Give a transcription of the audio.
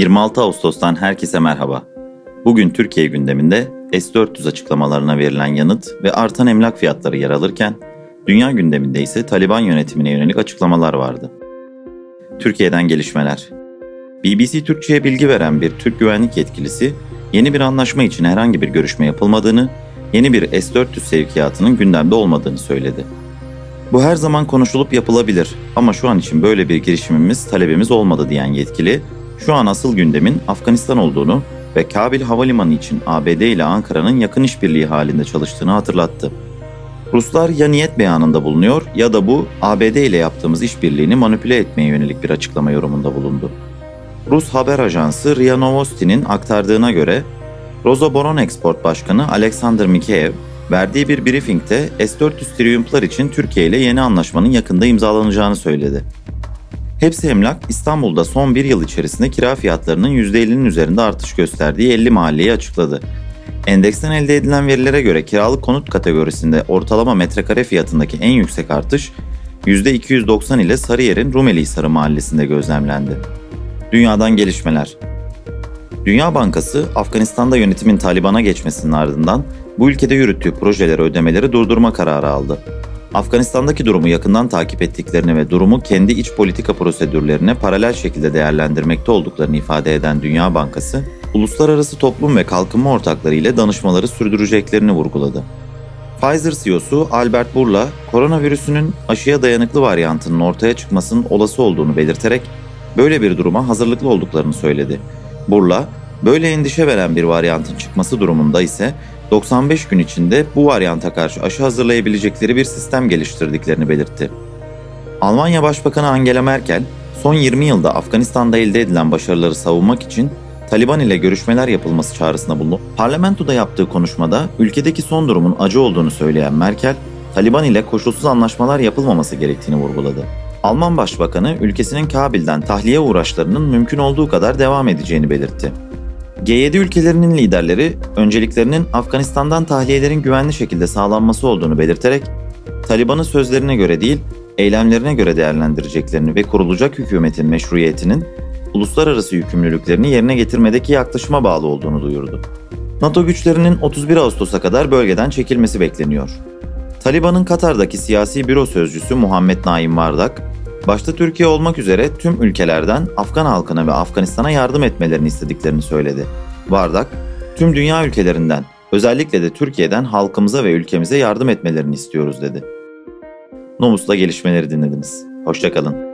26 Ağustos'tan herkese merhaba. Bugün Türkiye gündeminde S-400 açıklamalarına verilen yanıt ve artan emlak fiyatları yer alırken, dünya gündeminde ise Taliban yönetimine yönelik açıklamalar vardı. Türkiye'den gelişmeler. BBC Türkçe'ye bilgi veren bir Türk güvenlik yetkilisi, yeni bir anlaşma için herhangi bir görüşme yapılmadığını, yeni bir S-400 sevkiyatının gündemde olmadığını söyledi. Bu her zaman konuşulup yapılabilir ama şu an için böyle bir girişimimiz, talebimiz olmadı diyen yetkili, şu an asıl gündemin Afganistan olduğunu ve Kabil Havalimanı için ABD ile Ankara'nın yakın işbirliği halinde çalıştığını hatırlattı. Ruslar ya niyet beyanında bulunuyor ya da bu ABD ile yaptığımız işbirliğini manipüle etmeye yönelik bir açıklama yorumunda bulundu. Rus haber ajansı RIA Novosti'nin aktardığına göre Rozoboron Export Başkanı Alexander Mikheyev verdiği bir briefingde S-400 Triumph'lar için Türkiye ile yeni anlaşmanın yakında imzalanacağını söyledi. Hepsi Emlak İstanbul'da son bir yıl içerisinde kira fiyatlarının %50'nin üzerinde artış gösterdiği 50 mahalleyi açıkladı. Endeksten elde edilen verilere göre kiralık konut kategorisinde ortalama metrekare fiyatındaki en yüksek artış %290 ile Sarıyer'in Rumeli Hisarı mahallesinde gözlemlendi. Dünyadan gelişmeler Dünya Bankası, Afganistan'da yönetimin Taliban'a geçmesinin ardından bu ülkede yürüttüğü projeleri ödemeleri durdurma kararı aldı. Afganistan'daki durumu yakından takip ettiklerini ve durumu kendi iç politika prosedürlerine paralel şekilde değerlendirmekte olduklarını ifade eden Dünya Bankası, uluslararası toplum ve kalkınma ortakları ile danışmaları sürdüreceklerini vurguladı. Pfizer CEO'su Albert Bourla, koronavirüsünün aşıya dayanıklı varyantının ortaya çıkmasının olası olduğunu belirterek böyle bir duruma hazırlıklı olduklarını söyledi. Burla, böyle endişe veren bir varyantın çıkması durumunda ise 95 gün içinde bu varyanta karşı aşı hazırlayabilecekleri bir sistem geliştirdiklerini belirtti. Almanya Başbakanı Angela Merkel, son 20 yılda Afganistan'da elde edilen başarıları savunmak için Taliban ile görüşmeler yapılması çağrısında bulundu. Parlamentoda yaptığı konuşmada ülkedeki son durumun acı olduğunu söyleyen Merkel, Taliban ile koşulsuz anlaşmalar yapılmaması gerektiğini vurguladı. Alman Başbakanı ülkesinin Kabil'den tahliye uğraşlarının mümkün olduğu kadar devam edeceğini belirtti. G7 ülkelerinin liderleri önceliklerinin Afganistan'dan tahliyelerin güvenli şekilde sağlanması olduğunu belirterek Taliban'ın sözlerine göre değil, eylemlerine göre değerlendireceklerini ve kurulacak hükümetin meşruiyetinin uluslararası yükümlülüklerini yerine getirmedeki yaklaşıma bağlı olduğunu duyurdu. NATO güçlerinin 31 Ağustos'a kadar bölgeden çekilmesi bekleniyor. Taliban'ın Katar'daki siyasi büro sözcüsü Muhammed Naim Vardak, başta Türkiye olmak üzere tüm ülkelerden Afgan halkına ve Afganistan'a yardım etmelerini istediklerini söyledi. Vardak, tüm dünya ülkelerinden, özellikle de Türkiye'den halkımıza ve ülkemize yardım etmelerini istiyoruz dedi. Nomus'la gelişmeleri dinlediniz. Hoşçakalın.